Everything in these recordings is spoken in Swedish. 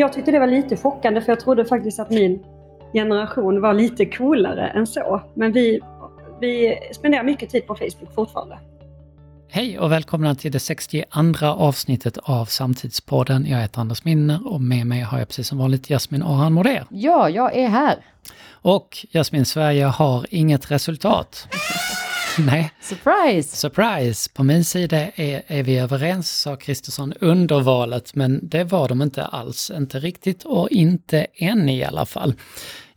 Jag tyckte det var lite chockande för jag trodde faktiskt att min generation var lite coolare än så. Men vi, vi spenderar mycket tid på Facebook fortfarande. Hej och välkomna till det 62 avsnittet av Samtidspodden. Jag heter Anders Minner och med mig har jag precis som vanligt Jasmin Ahan Moder. Ja, jag är här. Och Jasmin, Sverige har inget resultat. Nej. Surprise! Surprise! På min sida är, är vi överens, sa Kristersson, under valet, men det var de inte alls. Inte riktigt och inte än i alla fall.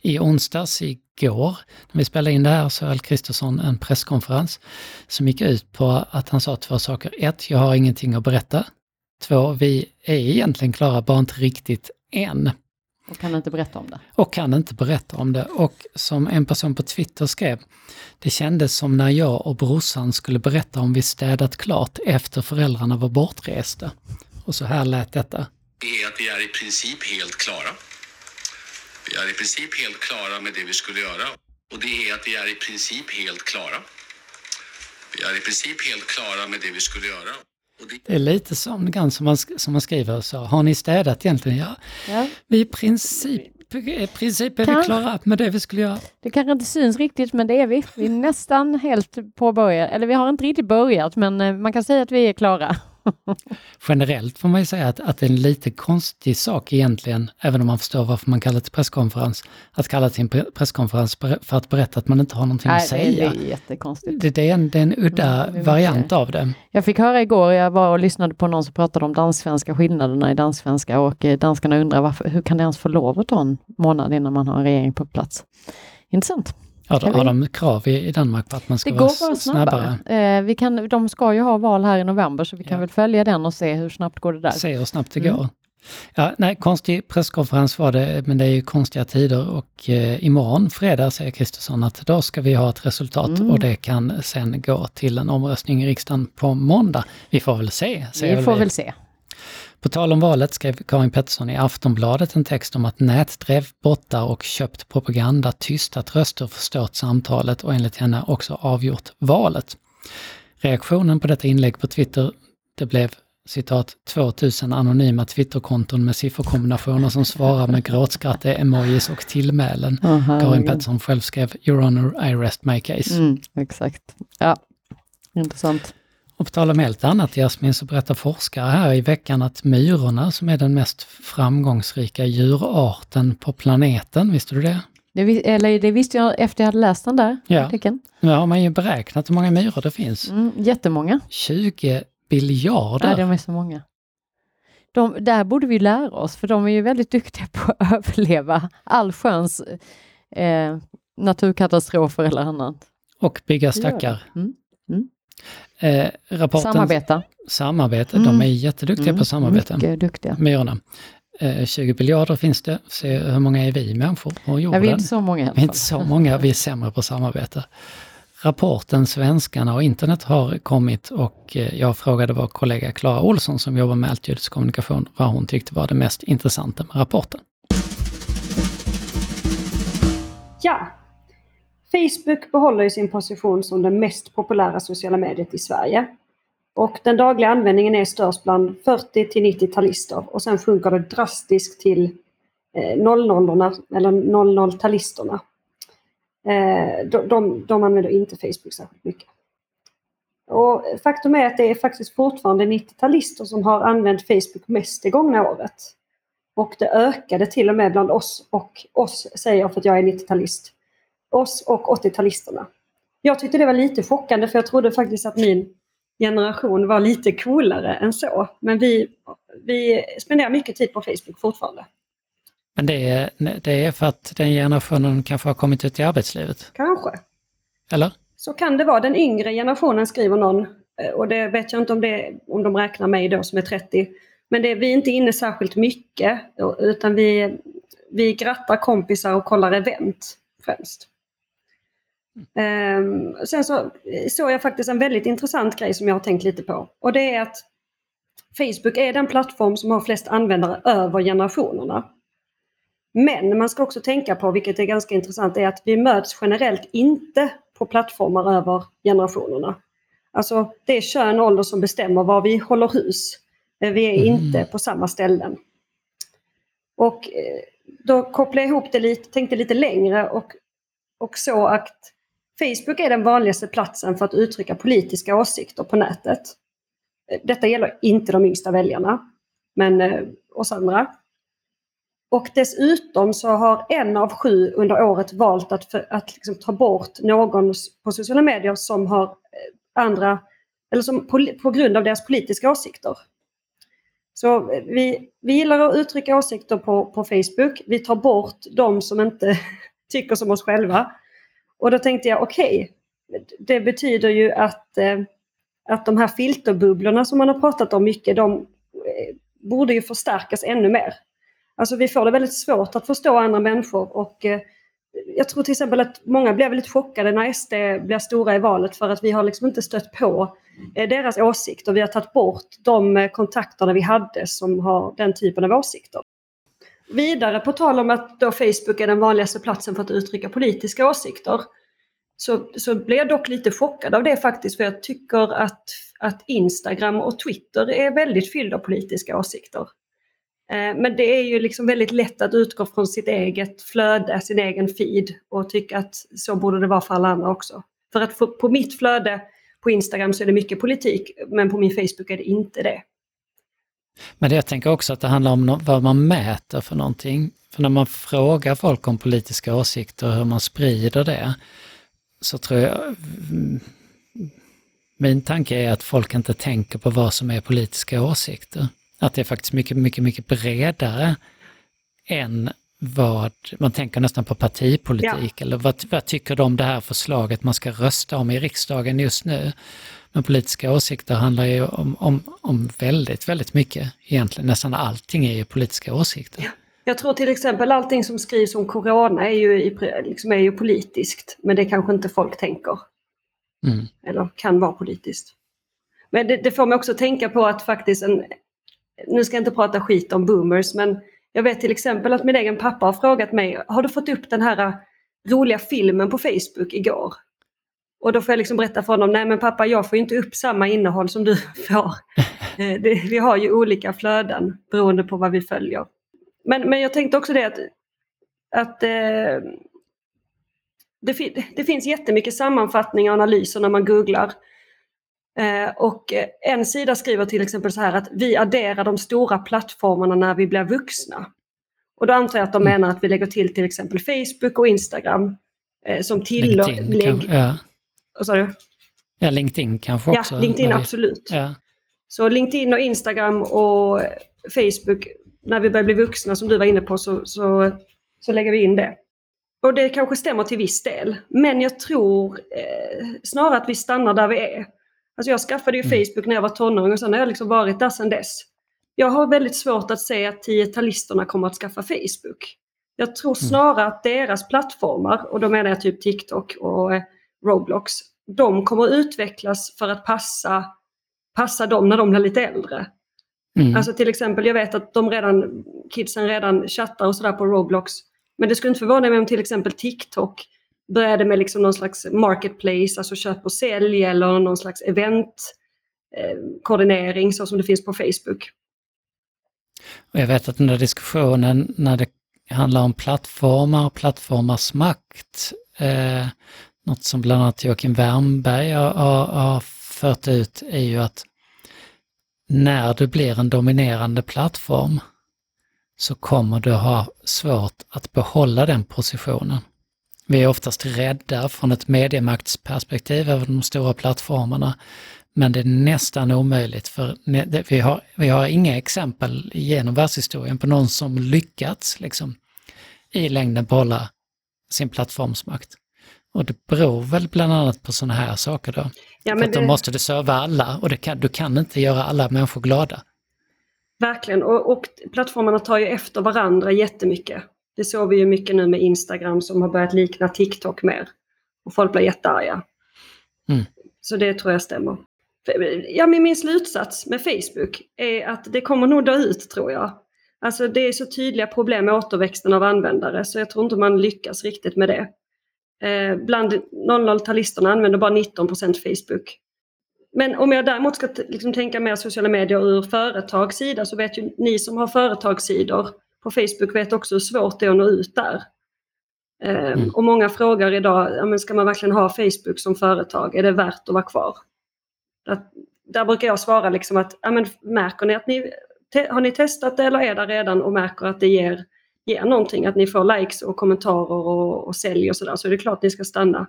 I onsdags, igår, när vi spelade in det här, så höll Kristersson en presskonferens som gick ut på att han sa två saker. Ett, jag har ingenting att berätta. Två, vi är egentligen klara, bara inte riktigt än. Och kan inte berätta om det. Och kan inte berätta om det. Och som en person på Twitter skrev, det kändes som när jag och brorsan skulle berätta om vi städat klart efter föräldrarna var bortresta. Och så här lät detta. Det är att vi är i princip helt klara. Vi är i princip helt klara med det vi skulle göra. Och det är att vi är i princip helt klara. Vi är i princip helt klara med det vi skulle göra. Det... Är lite som, grann som, man, som man skriver så, har ni städat egentligen? Ja, Ja. vi i princip, i princip är vi Kan- klara med det vi skulle göra. Det kanske inte syns riktigt, men det är vi. Vi är nästan helt påbörjade. Eller vi har inte riktigt börjat, men eh, man kan säga att vi är klara. Generellt får man ju säga att, att det är en lite konstig sak egentligen, även om man förstår varför man kallar det presskonferens, att kalla till en pre- presskonferens för att berätta att man inte har någonting att Nej, det, det säga. är jättekonstigt. Det, det, är en, det är en udda Mm, det variant av det. Jag fick höra igår, jag var och lyssnade på någon som pratade om danssvenska skillnaderna i danssvenska och eh, danskarna undrar varför, hur kan det ens få lov att ta en månad innan man har en regering på plats? Intressant. Har, de- har de krav i, i Danmark på att man ska Det vara går bara s- snabbare? snabbare. Eh, vi kan, de ska ju ha val här i november så vi kan Ja. väl följa den och se hur snabbt går det där. Se hur snabbt det Mm. går. Ja, nej, konstig presskonferens var det, men det är ju konstiga tider och eh, imorgon, fredag, säger Kristersson att då ska vi ha ett resultat Mm. och det kan sen gå till en omröstning i riksdagen på måndag. Vi får väl se. Vi får väl se. På tal om valet skrev Karin Pettersson i Aftonbladet en text om att nätdrev, bottar och köpt propaganda tystat röster förstört samtalet och enligt henne också avgjort valet. Reaktionen på detta inlägg på Twitter, det blev citat 2000 anonyma Twitterkonton med sifferkombinationer som svarar med gråtskratt, emojis och tillmälen. Herregud. Karin Pettersson själv skrev “Your honor, I rest my case”. Mm, exakt. Ja, intressant. Och på tal om helt annat Jasmin, så berättar forskare här i veckan att myrorna som är den mest framgångsrika djurarten på planeten, visste du det? Det, vi- eller det visste jag efter jag hade läst den där Ja. artikeln. Nu har man ju beräknat hur många myror det finns. Mm, jättemånga. 20 biljarder. Nej, de är så många. De, där borde vi lära oss, för de är ju väldigt duktiga på att överleva allsköns eh, naturkatastrofer eller annat. Och bygga stackar. de. Mm. Eh, rapporten, Samarbeta. Samarbete. Mm. De är jätteduktiga på samarbete. Mycket duktiga. Myrorna. Eh, 20 biljarder finns det. Se hur många är vi människor på Ja, jorden? vi är inte så många i alla Vi är inte så många, vi är sämre på samarbete. Rapporten Svenskarna och internet har kommit och eh, jag frågade vår kollega Klara Olsson som jobbar med alltljudkommunikation vad hon tyckte var det mest intressanta med rapporten. Ja. Facebook behåller ju sin position som det mest populära sociala mediet i Sverige. Och den dagliga användningen är störst bland 40 till 90-talister och sen sjunker det drastiskt till eh, 00 eller 00-talisterna. Eh, de, de, de använder inte Facebook särskilt mycket. Och faktum är att det är faktiskt fortfarande 90-talister som har använt Facebook mest det gångna året. Och det ökade till och med bland oss och oss säger jag för att jag är 90-talist. Oss och 80-talisterna. Jag tyckte det var lite chockande för jag trodde faktiskt att min generation var lite coolare än så. Men vi, vi spenderar mycket tid på Facebook fortfarande. Men det är, det är för att den generationen kanske har kommit ut i arbetslivet, Kanske. eller? Så kan det vara. Den yngre generationen skriver någon. eh, Och det vet jag inte om, det, om de räknar mig då som är 30. Men det, vi är inte inne särskilt mycket. Utan vi, vi grattar kompisar och kollar event främst. Ehm, sen så såg jag faktiskt en väldigt intressant grej som jag har tänkt lite på. Och det är att Facebook är den plattform som har flest användare över generationerna. Men man ska också tänka på, vilket är ganska intressant, är att vi möts generellt inte på plattformar över generationerna. Alltså det är kön och ålder som bestämmer var vi håller hus. Eh, Vi är Mm. inte på samma ställen. Och eh, då kopplade jag ihop det lite, tänkte lite längre och, och så att Facebook är den vanligaste platsen för att uttrycka politiska åsikter på nätet. Eh, detta gäller inte de yngsta väljarna, men eh, oss andra. Och dessutom så har en av sju under året valt att, för, att liksom ta bort någon på sociala medier som har eh, andra, eller som på, på grund av deras politiska åsikter. Så vi, vi gillar att uttrycka åsikter på, på Facebook. Vi tar bort de som inte tycker som oss själva. Och då tänkte jag, okej, okay, det betyder ju att, eh, att de här filterbubblorna som man har pratat om mycket, de eh, borde ju förstärkas ännu mer. Alltså vi får det väldigt svårt att förstå andra människor och eh, jag tror till exempel att många blir väldigt chockade när SD blir stora i valet för att vi har liksom inte stött på eh, deras åsikter. Vi har tagit bort de eh, kontakterna vi hade som har den typen av åsikter. Vidare på tal om att då Facebook är den vanligaste platsen för att uttrycka politiska åsikter så, så blev jag dock lite chockad av det faktiskt för jag tycker att, att Instagram och Twitter är väldigt fyllda av politiska åsikter. Eh, men det är ju liksom väldigt lätt att utgå från sitt eget flöde, sin egen feed och tycka att så borde det vara för alla andra också. För att på mitt flöde på Instagram så är det mycket politik, men på min Facebook är det inte det. Men det jag tänker också att det handlar om vad man mäter för någonting. För när man frågar folk om politiska åsikter och hur man sprider det, så tror jag... Min tanke är att folk inte tänker på vad som är politiska åsikter. Att det är faktiskt mycket, mycket, mycket bredare än vad, man tänker nästan på partipolitik, ja. eller vad, vad tycker de om det här förslaget man ska rösta om i riksdagen just nu? Men politiska åsikter handlar ju om, om, om väldigt, väldigt mycket egentligen. Nästan allting är ju politiska åsikter. Ja. Jag tror till exempel allting som skrivs om corona är ju, liksom är ju politiskt, men det kanske inte folk tänker. Mm. Eller kan vara politiskt. Men det, det, får mig också tänka på att faktiskt en, nu ska jag inte prata skit om boomers, men jag vet till exempel att min egen pappa har frågat mig, har du fått upp den här roliga filmen på Facebook igår? Och då får jag liksom berätta för honom, nej men pappa jag får inte upp samma innehåll som du får. Eh, det, vi har ju olika flöden beroende på vad vi följer. Men, men jag tänkte också det att, att eh, det, det finns jättemycket sammanfattningar och analyser när man googlar. Eh, och en sida skriver till exempel så här att vi adderar de stora plattformarna när vi blir vuxna. Och då antar jag att de mm. menar att vi lägger till till exempel Facebook och Instagram eh, som tillägg. Ja. Vad sa du? Ja, LinkedIn kanske också. Ja, LinkedIn absolut. Ja. Så LinkedIn och Instagram och Facebook, när vi börjar bli vuxna som du var inne på så, så, så lägger vi in det. Och det kanske stämmer till viss del. Men jag tror eh, snarare att vi stannar där vi är. Alltså jag skaffade ju mm. Facebook när jag var tonåring och sen har jag liksom varit där sedan dess. Jag har väldigt svårt att se att tiotalisterna kommer att skaffa Facebook. Jag tror mm. snarare att deras plattformar, och då menar jag typ TikTok och eh, Roblox, de kommer att utvecklas för att passa, passa dem när de blir lite äldre. Mm. Alltså till exempel, jag vet att de redan, kidsen redan chattar och sådär på Roblox. Men det skulle inte förvåna mig om till exempel TikTok började med liksom någon slags marketplace, alltså köp och sälj eller någon slags eventkoordinering eh, så som det finns på Facebook. Och jag vet att den där diskussionen när det handlar om plattformar och plattformars makt, eh, något som bland annat Joakim Wernberg har, har, har fört ut är ju att när du blir en dominerande plattform så kommer du ha svårt att behålla den positionen. Vi är oftast rädda från ett mediemaktsperspektiv över de stora plattformarna, men det är nästan omöjligt för vi har, vi har inga exempel genom världshistorien på någon som lyckats liksom, i längden behålla sin plattformsmakt. Och det beror väl bland annat på sådana här saker då. Ja, men att det... då måste du serva alla och kan, du kan inte göra alla människor glada. Verkligen, och, och plattformarna tar ju efter varandra jättemycket. Det såg vi ju mycket nu med Instagram som har börjat likna TikTok mer. Och folk blir jättearga. Mm. Så det tror jag stämmer. Ja, men min slutsats med Facebook är att det kommer nog dö ut tror jag. Alltså det är så tydliga problem med återväxten av användare så jag tror inte man lyckas riktigt med det. Eh, bland 00-talisterna använder bara 19% Facebook. Men om jag däremot ska liksom tänka mer sociala medier ur företagssida så vet ju ni som har företagssidor på Facebook vet också hur svårt det är att nå ut där. Eh, Mm. Och många frågar idag, ja, men ska man verkligen ha Facebook som företag? Är det värt att vara kvar? Att, där brukar jag svara liksom att, ja, men märker ni att ni, te, har ni testat det eller är där redan och märker att det ger, ger någonting, att ni får likes och kommentarer och, och sälj och sådär, så är det klart att ni ska stanna.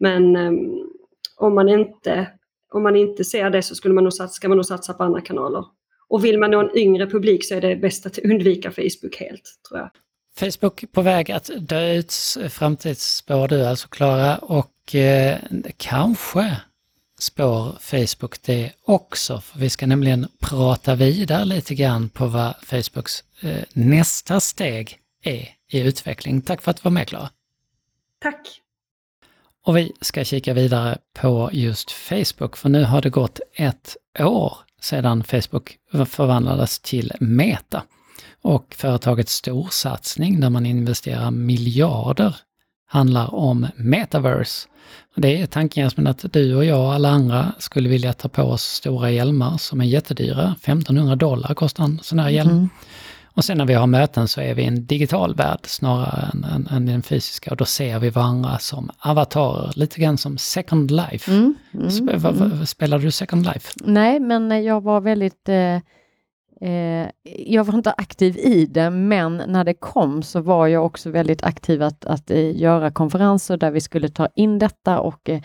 Men um, om, man inte, om man inte ser det så skulle man nog satsa, ska man nog satsa på andra kanaler. Och vill man nå en yngre publik så är det bäst att undvika Facebook helt, tror jag. Facebook på väg att dö ut, framtidsspår du alltså Klara och eh, kanske spår Facebook det också. För vi ska nämligen prata vidare lite grann på vad Facebooks eh, nästa steg är i utveckling. Tack för att du var med Klara. Tack! Och vi ska kika vidare på just Facebook, för nu har det gått ett år sedan Facebook förvandlades till Meta. Och företagets storsatsning där man investerar miljarder handlar om metaverse. Det är tanken Jasmin att du och jag och alla andra skulle vilja ta på oss stora hjälmar som är jättedyra. 1500 dollar kostar en sån här hjälm. Mm. Och sen när vi har möten så är vi i en digital värld snarare än, än, än den fysiska och då ser vi varandra som avatarer, lite grann som Second Life. Mm, mm, Sp- va- Spelar du Second Life? Nej, men jag var väldigt... Eh, eh, jag var inte aktiv i det, men när det kom så var jag också väldigt aktiv att, att eh, göra konferenser där vi skulle ta in detta och eh,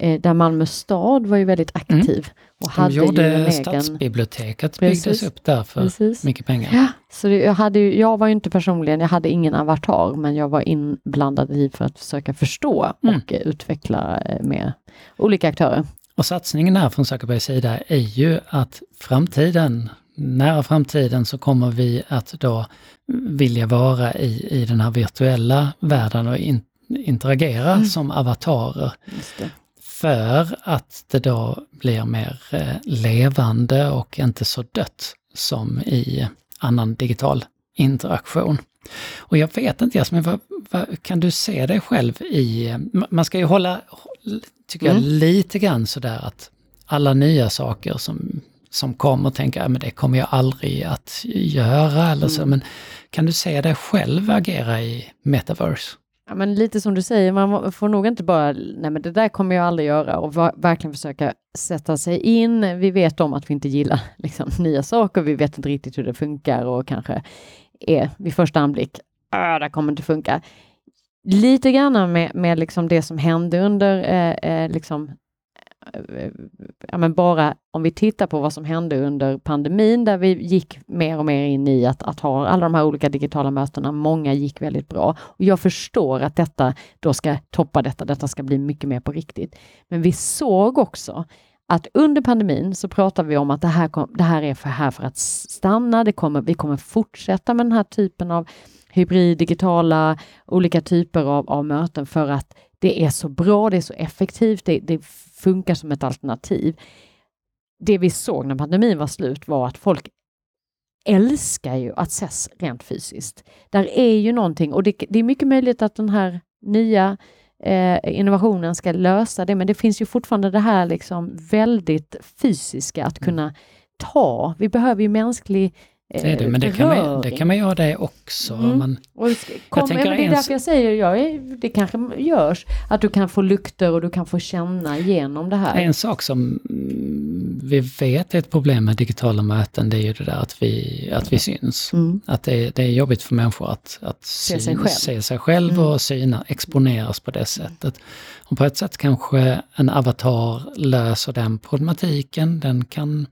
eh, där Malmö stad var ju väldigt aktiv. Och De hade ju en gjorde egen... stadsbiblioteket byggdes Precis. upp där för Precis. mycket pengar. Ja, så det, jag, hade ju, jag var ju inte personligen, jag hade ingen avatar, men jag var inblandad i för att försöka förstå Mm. och eh, utveckla eh, med olika aktörer. Och satsningen här från Zuckerbergs sida är ju att framtiden, nära framtiden så kommer vi att då vilja vara i, i den här virtuella världen och in, interagera Mm. som avatarer. För att det då blir mer eh, levande och inte så dött som i annan digital interaktion. Och jag vet inte Jasmin, vad, vad, kan du se dig själv i... ma- Man ska ju hålla, tycker jag, Mm. lite grann sådär att alla nya saker som, som kommer, tänka att det kommer jag aldrig att göra eller så. Mm. Men kan du se dig själv agera i metaverse? Ja, men lite som du säger, man får nog inte bara, nej men det där kommer jag aldrig göra och verkligen försöka sätta sig in. Vi vet om att vi inte gillar liksom, nya saker, vi vet inte riktigt hur det funkar och kanske är vid första anblick, "Ah, det kommer inte funka. Lite grann med, med liksom det som hände under, eh, eh, liksom, ja, men bara om vi tittar på vad som hände under pandemin där vi gick mer och mer in i att, att ha alla de här olika digitala mötena. Många gick väldigt bra och jag förstår att detta då ska toppa detta. Detta ska bli mycket mer på riktigt. Men vi såg också att under pandemin så pratade vi om att det här, kom, det här är för här för att stanna. Det kommer, vi kommer fortsätta med den här typen av hybrid, digitala, olika typer av, av möten för att det är så bra, det är så effektivt, det, det funkar som ett alternativ. Det vi såg när pandemin var slut var att folk älskar ju att ses rent fysiskt. Där är ju någonting och det, det är mycket möjligt att den här nya eh, innovationen ska lösa det, men det finns ju fortfarande det här liksom väldigt fysiska att kunna ta. Vi behöver ju mänsklig Det är det, men det kan, man, det kan man göra det också. Mm. Man, Och kom, tänker ja, men det är en därför jag säger, jag är, det kanske görs, att du kan få lukter och du kan få känna igenom det här. En sak som mm, vi vet är ett problem med digitala möten, det är ju det där att vi, att vi syns. Mm. Att det, är- det är jobbigt för människor att, att Se sig själv. se sig själv Mm. och syna, exponeras på det sättet. Och på ett sätt kanske en avatar löser den problematiken. Den kan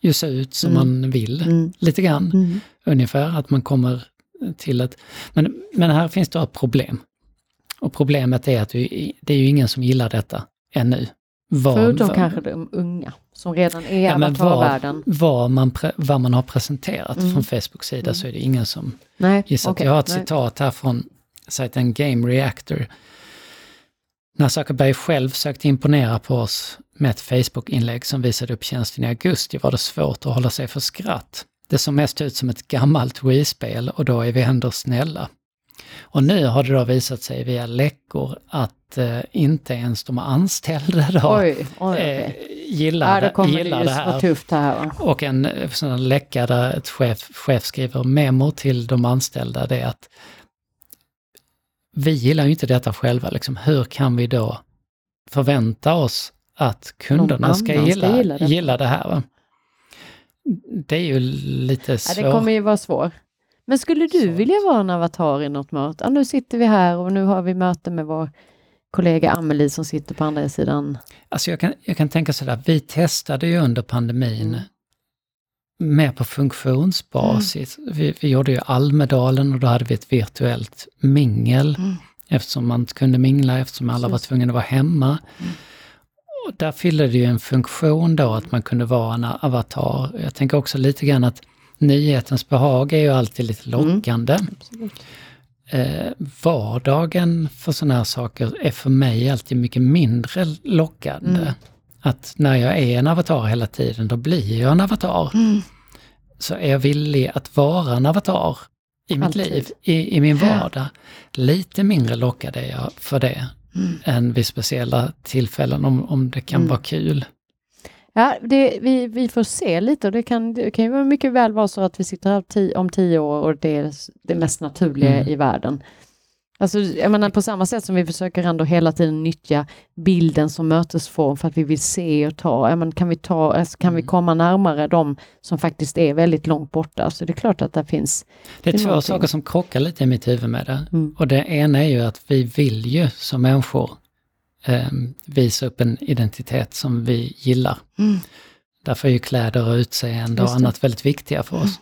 ju se ut som Mm. man vill, Mm. lite grann. Mm. Ungefär, att man kommer till ett... Men, men här finns det ett problem. Och problemet är att det det är ju ingen som gillar detta ännu. Vad- Förutom vad- kanske de unga som redan är Ja, avatarvärlden. vad, man pre, vad man har presenterat Mm. från Facebooks sida Mm. så är det ingen som Nej, gissar. okej, Jag har ett nej. citat här från sajten Game Reactor. När Zuckerberg själv sökte imponera på oss med ett Facebook-inlägg som visade upp tjänsten i augusti var det svårt att hålla sig för skratt. Det såg mest ut som ett gammalt Wii-spel och då är vi ändå snälla. Och nu har det då visat sig via läckor att eh, inte ens de anställda då Oj, oj, eh, gillar, Ja, det gillar det vara här. tufft det här. va? Och en eh, sån läcka där ett chef, chef skriver memo till de anställda det är att vi gillar ju inte detta själva, liksom. hur kan vi då förvänta oss att kunderna ska annan ska gilla, gilla gilla, det. det här? Va? Det är ju lite Ja, svårt. det kommer ju vara svårt. Men skulle du Svårt. vilja vara en avatar i något möte? Ja, nu sitter vi här och nu har vi möte med vår kollega Amelie som sitter på andra sidan. Alltså jag kan, jag kan tänka sådär, vi testade ju under pandemin mer på funktionsbasis. Vi, vi gjorde ju Almedalen och då hade vi ett virtuellt mingel Mm. eftersom man inte kunde mingla, eftersom alla var Precis. tvungna att vara hemma. Och där fyllde det ju en funktion då att man kunde vara en avatar. Jag tänker också lite grann att nyhetens behag är ju alltid lite lockande. Eh, vardagen för sådana här saker är för mig alltid mycket mindre lockande. Mm. Att när jag är en avatar hela tiden, då blir jag en avatar. Mm. Så är jag villig att vara en avatar i mitt Alltid. liv, i, i min vardag. Lite mindre lockad är jag för det Mm. än vid speciella tillfällen om, om det kan Mm. vara kul. Ja, det, vi, vi får se lite och det kan, det kan ju mycket väl vara så att vi sitter här om tio år och det är det mest naturliga Mm. i världen. Alltså, jag menar på samma sätt som vi försöker ändå hela tiden nyttja bilden som mötesform för att vi vill se och ta, ja, men kan vi ta, alltså, kan vi Mm. komma närmare de som faktiskt är väldigt långt borta? Så det är klart att det finns. Det är Det två någonting. saker som krockar lite i mitt huvud med det. Mm. Och det ena är ju att vi vill ju som människor eh, visa upp en identitet som vi gillar. Mm. Därför är ju kläder och utseende och annat väldigt viktiga för oss.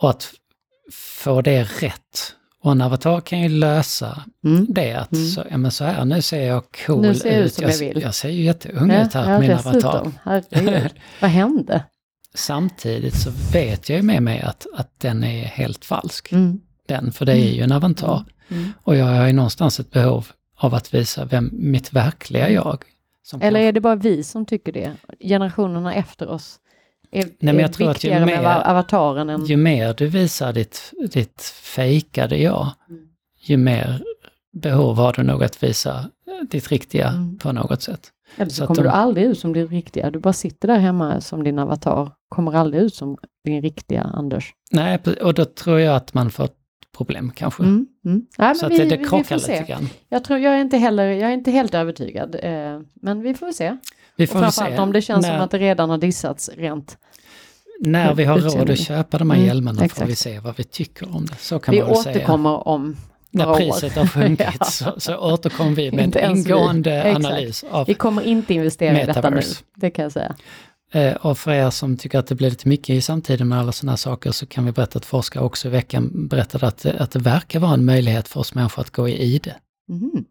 Och att få det rätt. Och en avatar kan ju lösa Mm. det att Mm. så, ja, men så här, nu ser jag cool Nu ser jag ut som jag vill. jag ser ju jätteung ut här på min avatar. dessutom. Herregud. Vad hände? Samtidigt så vet jag ju med mig att, att den är helt falsk. Mm. Den, för det är ju en avatar. Mm. Och jag har ju någonstans ett behov av att visa vem mitt verkliga jag. Eller kan- är det bara vi som tycker det? Generationerna efter oss är, men är ju viktigare med mer- av- avataren än... Ju mer du visar ditt, ditt fejkade jag, Mm. ju mer behov har du nog att visa ditt riktiga Mm. på något sätt. Eller så så kommer de- du aldrig ut som din riktiga. Du bara sitter där hemma som din avatar. Kommer aldrig ut som din riktiga Anders. Nej, och då tror jag att man får problem kanske. Mm. Mm. Nej, Så att vi, det, det krockar lite grann. Jag, tror, jag, är inte heller, jag är inte helt övertygad. Eh, men vi får se. Vi Och får framförallt se. om det känns när, som att det redan har dissats rent. när vi har råd att köpa de här Mm, hjälmarna får exakt. vi se vad vi tycker om det. Så kan Vi man säga. återkommer om När priset år. har sjunkit Ja. så, så återkommer vi med en vi. ingående Exakt. analys av Vi kommer inte investera i detta nu. Metaverse. Det kan jag säga. Eh, Och för er som tycker att det blir lite mycket i samtiden med alla sådana saker så kan vi berätta att forskare också i veckan berättade att, det- att det verkar vara en möjlighet för oss människor att gå i ide. Mhm.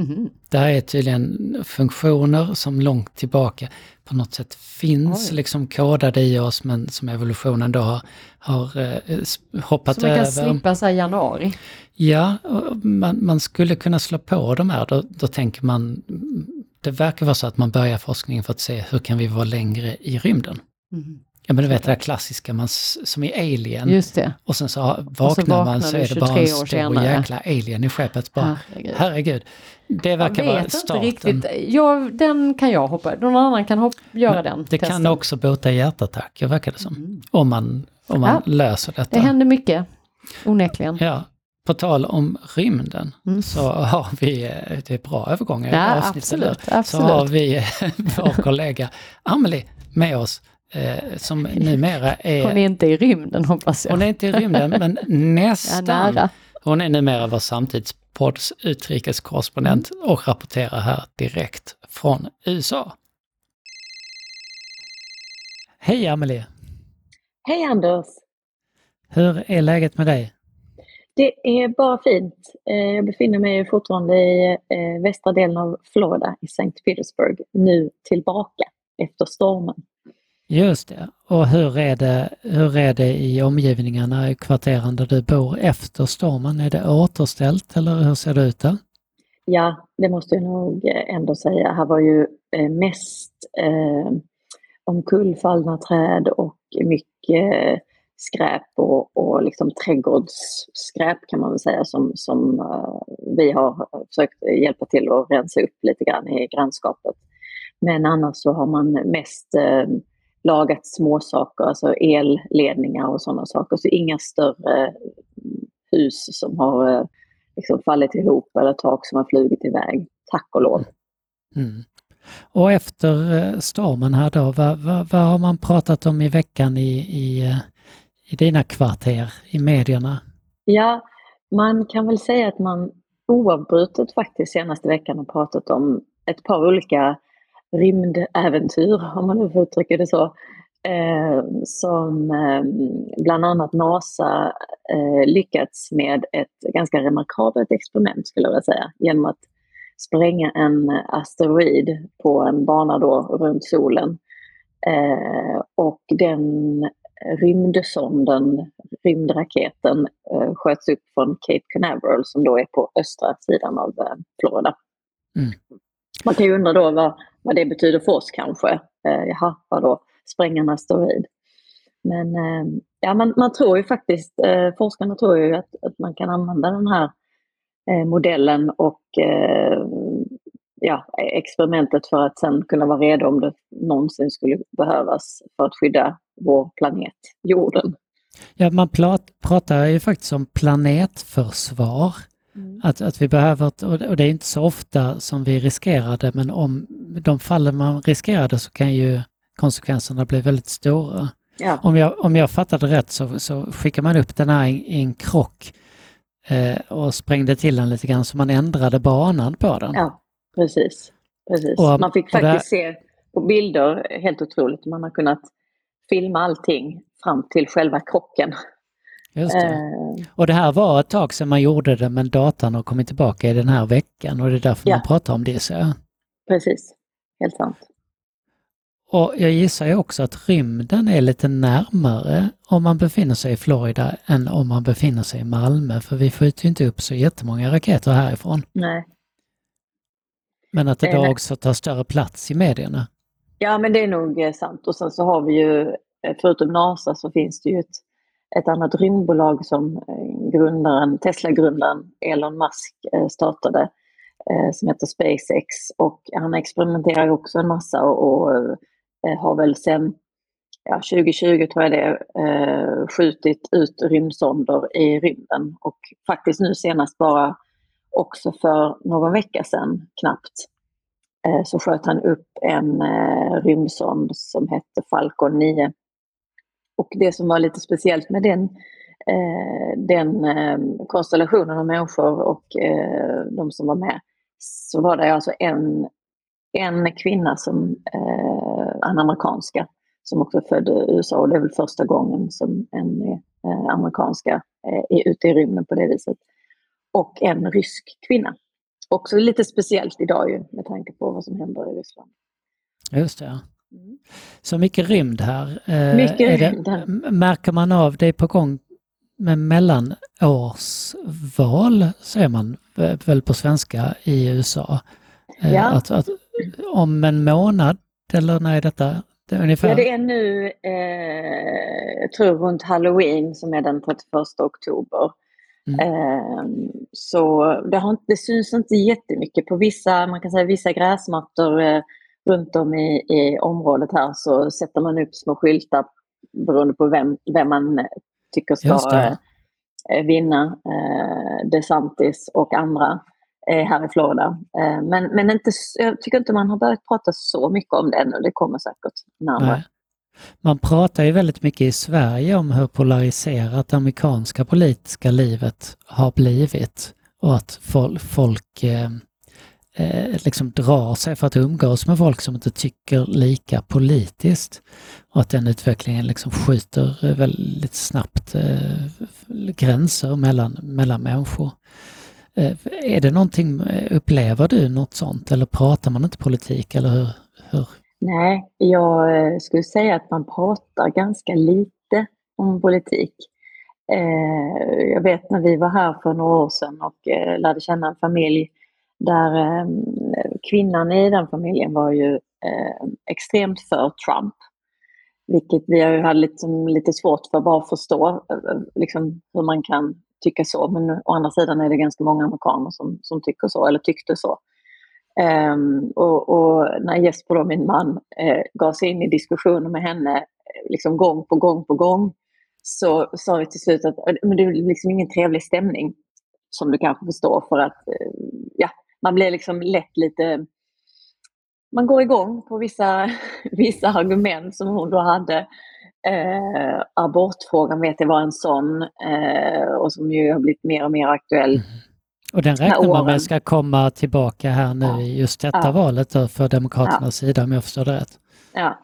Mhm. Där är tydligen funktioner som långt tillbaka på något sätt finns Oj. liksom kodade i oss men som evolutionen då har, har eh, hoppat Så man kan över. slippa här januari. Ja, man, man skulle kunna slå på de här, då, då tänker man, det verkar vara så att man börjar forskningen för att se hur kan vi vara längre i rymden. Mhm. Ja men du vet det där klassiska, man, som i Alien, Just det. och sen så vaknar man vaknar så du är det bara en 23 år stor jäkla alien i skeppet. Bara, Herregud. herregud. Det verkar vara vet inte starten. riktigt. Jag, den kan jag hoppa. Någon annan kan hopp, göra den Det testen. kan också bota hjärtattacker verkar det som. Mm. Om man, om man löser detta. Det händer mycket. Onekligen. Ja, på tal om rymden Mm. så har vi, eh, det är bra övergångar i Ja, avsnittet absolut, nu. Så absolut. har vi eh, vår kollega Amelie med oss eh, som numera är, Hon är inte i rymden hoppas jag. hon är inte i rymden men ja, nästan. nära. Hon är numera vår samtidspodds utrikeskorrespondent Mm. och rapporterar här direkt från USA. Hej Amelie! Hej Anders! Hur är läget med dig? Det är bara fint. Eh, Jag befinner mig fortfarande i eh, västra delen av Florida, i St. Petersburg, nu tillbaka efter stormen. Just det. Och hur är det, hur är det i omgivningarna i kvarteren där du bor efter stormen? Är det återställt eller hur ser det ut där? Ja, det måste jag nog eh, ändå säga. Här var ju eh, mest eh, omkullfallna träd och mycket eh, skräp och, och liksom trädgårdsskräp kan man väl säga som, som vi har försökt hjälpa till att rensa upp lite grann i grannskapet. Men annars så har man mest eh, lagat småsaker, alltså elledningar och sådana saker. Så inga större hus som har eh, liksom fallit ihop eller tak som har flugit iväg. Tack och lov. Mm. Och efter eh, stormen här då, vad, vad, vad, har man pratat om i veckan i, i, eh, i dina kvarter, i medierna? Ja, man kan väl säga att man oavbrutet faktiskt senaste veckan har pratat om ett par olika rymdäventyr, om man nu får uttrycka det så, eh, som eh, bland annat NASA eh, lyckats med ett ganska remarkabelt experiment skulle jag vilja säga, genom att spränga en asteroid på en bana då runt solen. Eh, och den rymdsonden, rymdraketen, eh, sköts upp från Cape Canaveral som då är på östra sidan av eh, Florida. Mm. Man kan ju undra då vad, vad det betyder för oss kanske. Eh, jaha, vadå, spränga en asteroid? Men eh, ja, man, man tror ju faktiskt, eh, forskarna tror ju att, att man kan använda den här eh, modellen och eh, ja, experimentet för att sen kunna vara redo om det någonsin skulle behövas för att skydda vår planet, jorden. Ja, man pratar ju faktiskt om planetförsvar. Mm. Att, att vi behöver, och det är inte så ofta som vi riskerar det, men om de fallen man riskerar det så kan ju konsekvenserna bli väldigt stora. Ja. Om, jag, om jag fattade rätt så, så skickar man upp den här i, i en krock eh, och sprängde till den lite grann så man ändrade banan på den. Ja, precis. precis. Och, man fick faktiskt det... se på bilder, helt otroligt, man har kunnat filma allting fram till själva krocken. Just det. Eh. Och det här var ett tag sedan man gjorde det men datan har kommit tillbaka i den här veckan och det är därför ja. man pratar om det. Så. Precis, helt sant. Och jag gissar ju också att rymden är lite närmare om man befinner sig i Florida än om man befinner sig i Malmö för vi skjuter ju inte upp så jättemånga raketer härifrån. Nej. Men att det då också tar större plats i medierna. Ja men det är nog eh, sant och sen så har vi ju eh, förutom NASA så finns det ju ett ett annat rymdbolag som eh, grundaren, Tesla-grundaren Elon Musk eh, startade eh, som heter SpaceX. Och han experimenterar också en massa och, och har väl sen ja, 2020 tror jag det skjutit ut rymdsonder i rymden. Och faktiskt nu senast bara också för någon vecka sedan knappt så sköt han upp en rymdsond som hette Falcon 9 och det som var lite speciellt med den, eh, den eh, konstellationen av människor och eh, de som var med, så var det alltså en, en kvinna, som, eh, en amerikanska, som också födde i USA. Och det är väl första gången som en eh, amerikanska eh, är ute i rymden på det viset. Och en rysk kvinna. Också lite speciellt idag ju, med tanke på vad som händer i Ryssland. Just det. Så mycket rymd här. Eh, mycket rymd här. Märker man av, det är på gång med mellanårsval, säger man väl på svenska i USA. Eh, ja. Att, att, om en månad, eller när är detta? Det är ungefär... Ja, det är nu, eh, jag tror runt halloween som är den 31 oktober. Mm. Eh, så det, har, det syns inte jättemycket på vissa, man kan säga vissa gräsmattor eh, runt om i, i området här så sätter man upp små skyltar beroende på vem, vem man tycker ska eh, vinna. Eh, DeSantis och andra eh, här i Florida. Eh, men men inte, jag tycker inte man har börjat prata så mycket om det ännu. Det kommer säkert närmare. Nej. Man pratar ju väldigt mycket i Sverige om hur polariserat det amerikanska politiska livet har blivit och att folk eh, eh, liksom drar sig för att umgås med folk som inte tycker lika politiskt. Och att den utvecklingen liksom skjuter eh, väldigt snabbt eh, gränser mellan, mellan människor. Eh, är det någonting, eh, upplever du något sånt eller pratar man inte politik eller hur? hur? Nej, jag eh, skulle säga att man pratar ganska lite om politik. Eh, jag vet när vi var här för några år sedan och lärde känna en familj där eh, kvinnan i den familjen var ju eh, extremt för Trump. Vilket vi har hade liksom lite svårt för att bara förstå eh, liksom, hur man kan tycka så. Men å andra sidan är det ganska många amerikaner som, som tycker så, eller tyckte så. Um, och, och, när Jesper, då, min man, eh, gav sig in i diskussioner med henne eh, liksom gång på gång på gång så sa vi till slut att men det är liksom ingen trevlig stämning som du kanske förstår för att eh, ja, man blir liksom lätt lite man går igång på vissa, vissa argument som hon då hade. Eh, abortfrågan vet jag var en sån eh, och som ju har blivit mer och mer aktuell. Mm. Och den räknar man med ska komma tillbaka här nu ja. i just detta ja. valet då för Demokraternas ja. sida om jag förstår det rätt. Ja,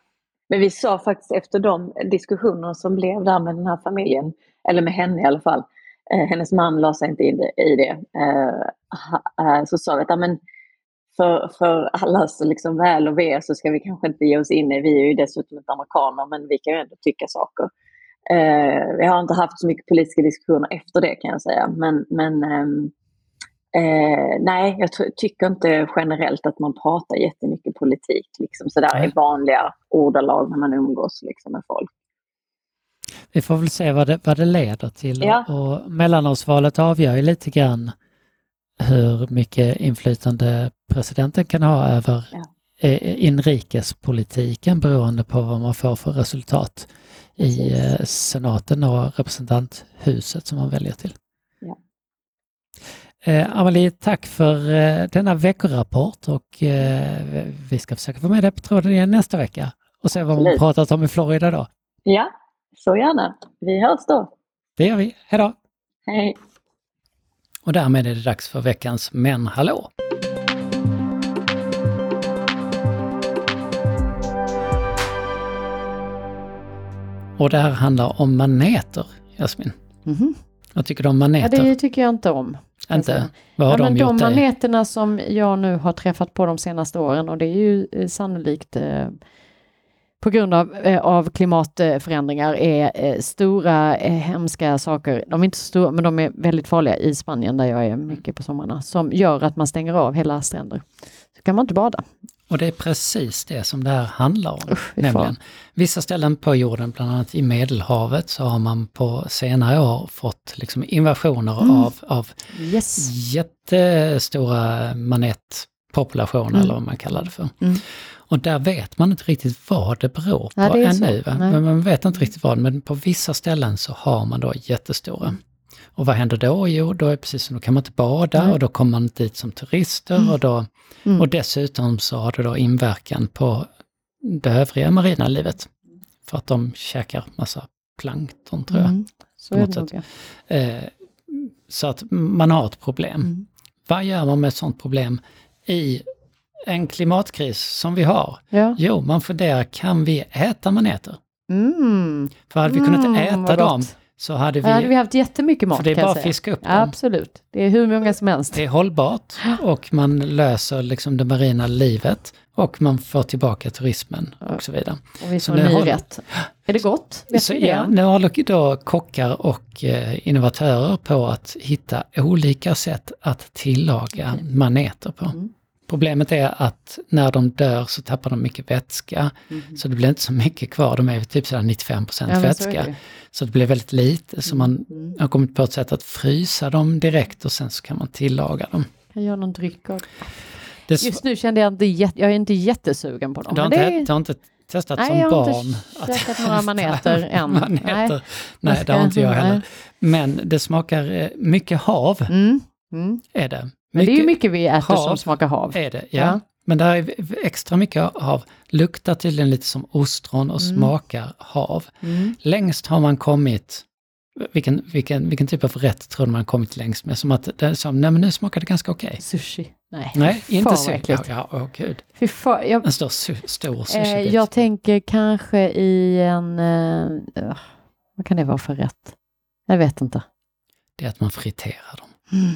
men vi sa faktiskt efter de diskussioner som blev där med den här familjen, eller med henne i alla fall, hennes man la sig inte in i det, eh, eh, så sa vi att men, för, för allas liksom väl och ve så ska vi kanske inte ge oss in i, vi är ju dessutom inte amerikaner, men vi kan ju ändå tycka saker. Eh, vi har inte haft så mycket politiska diskussioner efter det kan jag säga, men, men ehm, Eh, nej, jag tycker inte generellt att man pratar jättemycket politik liksom sådär i vanliga ordalag när man umgås liksom, med folk. Vi får väl se vad det, vad det leder till. Ja. Och mellanårsvalet avgör ju lite grann hur mycket inflytande presidenten kan ha över ja. Eh, inrikespolitiken beroende på vad man får för resultat i eh, senaten och representanthuset som man väljer till. Eh, Amalie, tack för eh, denna veckorapport och eh, vi ska försöka få med dig på tråden igen nästa vecka och se vad man pratat om i Florida då. Ja, så gärna. Vi hörs då. Det gör vi. Hej då! Hej! Och därmed är det dags för veckans Men hallå! Och det här handlar om maneter, Jasmin. Mm -hmm. Vad tycker du om maneter? Ja, det tycker jag inte om. Inte? Vad har ja, de men gjort De maneterna dig? som jag nu har träffat på de senaste åren och det är ju eh, sannolikt eh, på grund av, eh, av klimatförändringar är eh, stora eh, hemska saker, de är inte så stora men de är väldigt farliga i Spanien där jag är mycket på sommarna, som gör att man stänger av hela stränder. Så kan man inte bada. Och det är precis det som det här handlar om. Usch, nämligen. Vissa ställen på jorden, bland annat i Medelhavet, så har man på senare år fått liksom invasioner mm. av, av yes. jättestora manetpopulationer, mm. eller vad man kallar det för. Mm. Och där vet man inte riktigt vad det beror på ja, det ännu. Men man vet inte riktigt vad, men på vissa ställen så har man då jättestora. Och vad händer då? Jo, då är precis som då kan man inte bada Nej. och då kommer man dit som turister mm. och, då, mm. och dessutom så har det då inverkan på det övriga marina livet. För att de käkar massa plankton tror jag. Mm. Så, är det nog, eh, så att man har ett problem. Mm. Vad gör man med ett sådant problem i en klimatkris som vi har? Ja. Jo, man funderar, kan vi äta maneter? Mm. För hade vi kunnat mm, äta dem så hade vi... Hade vi haft jättemycket mat För det är bara att fiska upp dem. Absolut, det är hur många som helst. Det är hållbart och man löser liksom det marina livet och man får tillbaka turismen och så vidare. Och vi får ny håller... rätt. Är det gott? Vet så, ja, nu håller då kockar och eh, innovatörer på att hitta olika sätt att tillaga okay. maneter på. Mm. Problemet är att när de dör så tappar de mycket vätska. Mm. Så det blir inte så mycket kvar, de är typ sådär 95 ja, vätska. Så, så, det blir väldigt lite, så man mm. har kommit på ett sätt att frysa dem direkt och sen så kan man tillaga dem. Kan göra någon dryck av. Det Just nu kände jag inte, jag är inte jättesugen på dem. Du har, inte, det... du har inte testat nej, som jag barn? Nej, jag har inte käkat några maneter än. maneter. Nej, nej det har inte jag heller. Men det smakar eh, mycket hav. Mm. Mm. Är det. Men det är ju mycket vi äter som smakar hav. Är det, ja. ja. Men där är extra mycket hav. Luktar tydligen lite som ostron och mm. smakar hav. Mm. Längst har man kommit, vilken, vilken, vilken typ av rätt tror du man kommit längst med? Som att det som, nej men nu smakar det ganska okej. Okay. Sushi. Nej, nej inte sushi. Ja, ja, åh gud. Fy fan, jag, en stor, stor sushi eh, Jag tänker kanske i en, uh, vad kan det vara för rätt? Jag vet inte. Det är att man friterar dem. Mm.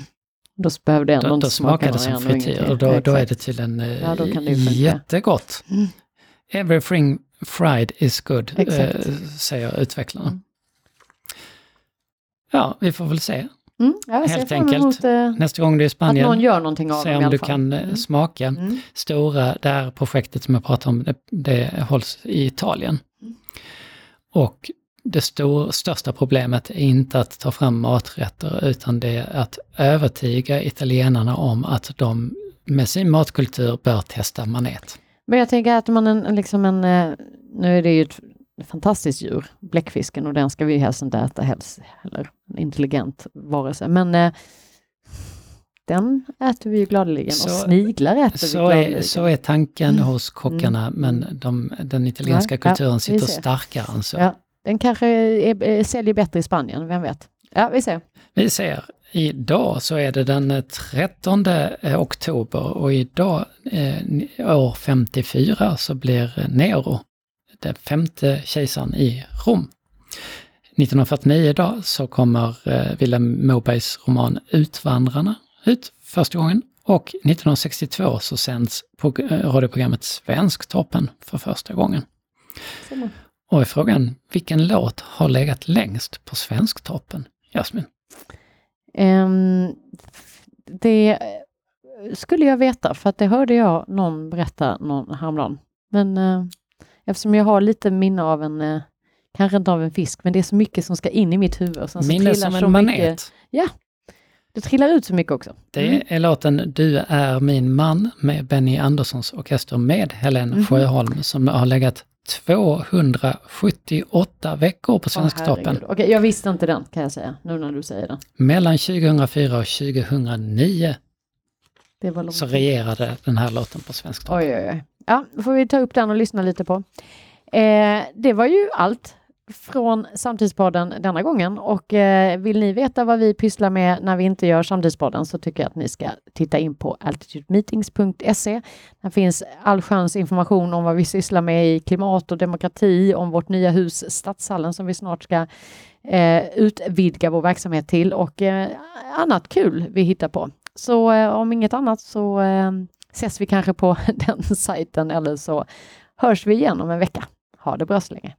Då behöver det ändå då, inte då smakar det som frityr och då, då är det tydligen ja, då kan det jättegott. Mm. Everything fried is good, eh, säger utvecklarna. Mm. Ja, vi får väl se. Mm, Helt enkelt. Emot, eh, Nästa gång du är i Spanien, att någon gör någonting av se om du kan eh, mm. smaka. Mm. Stora, det här projektet som jag pratade om, det, det hålls i Italien. Mm. Och det stor, största problemet är inte att ta fram maträtter utan det är att övertyga italienarna om att de med sin matkultur bör testa manet. Men jag tänker att man en, liksom en, eh, nu är det ju ett fantastiskt djur, bläckfisken, och den ska vi helst inte äta helst, eller en intelligent varelse. Men eh, den äter vi ju gladeligen Så- och sniglar äter vi Så gladeligen. är, så är tanken Mm. hos kockarna, Mm. men de, den italienska Ja, ja, kulturen vi sitter starkare än så. Ja, den kanske är, är, säljer bättre i Spanien, vem vet? Ja, vi ser. Vi ser, idag så är det den eh, 13 eh, oktober och idag, eh, år 54, så blir eh, Nero den femte kejsaren i Rom. 1949 då så kommer eh, Vilhelm Mobergs roman Utvandrarna ut första gången och 1962 så sänds eh, radioprogrammet Svensktoppen för första gången. Ser man. Och är frågan, vilken låt har legat längst på Svensktoppen? Jasmin? Ehm, det skulle jag veta, för att det hörde jag någon berätta någon häromdagen. Men eh, eftersom jag har lite minne av en, eh, kanske inte av en fisk, men det är så mycket som ska in i mitt huvud. Sen Minne som så en mycket- manet. Det trillar ut så mycket också. Det Mm. är låten Du är min man med Benny Anderssons orkester med Helen Mhm. Sjöholm som har legat 278 veckor på Svensktoppen. Okej, jag visste inte den kan jag säga, nu när du säger den. Mellan 2004 och 2009 Det var långt. så regerade den här låten på Svensktoppen. Oj, oj, oj. Ja, då får vi ta upp den och lyssna lite på. Eh, det var ju allt från Samtidspodden denna gången och eh, vill ni veta vad vi pysslar med när vi inte gör Samtidspodden så tycker jag att ni ska titta in på altitudemeetings.se. Där finns allsköns information om vad vi sysslar med i klimat och demokrati, om vårt nya hus Stadshallen som vi snart ska eh, utvidga vår verksamhet till och eh, annat kul vi hittar på. Så eh, om inget annat så eh, ses vi kanske på den sajten eller så hörs vi igen om en vecka. Ha det bra så länge.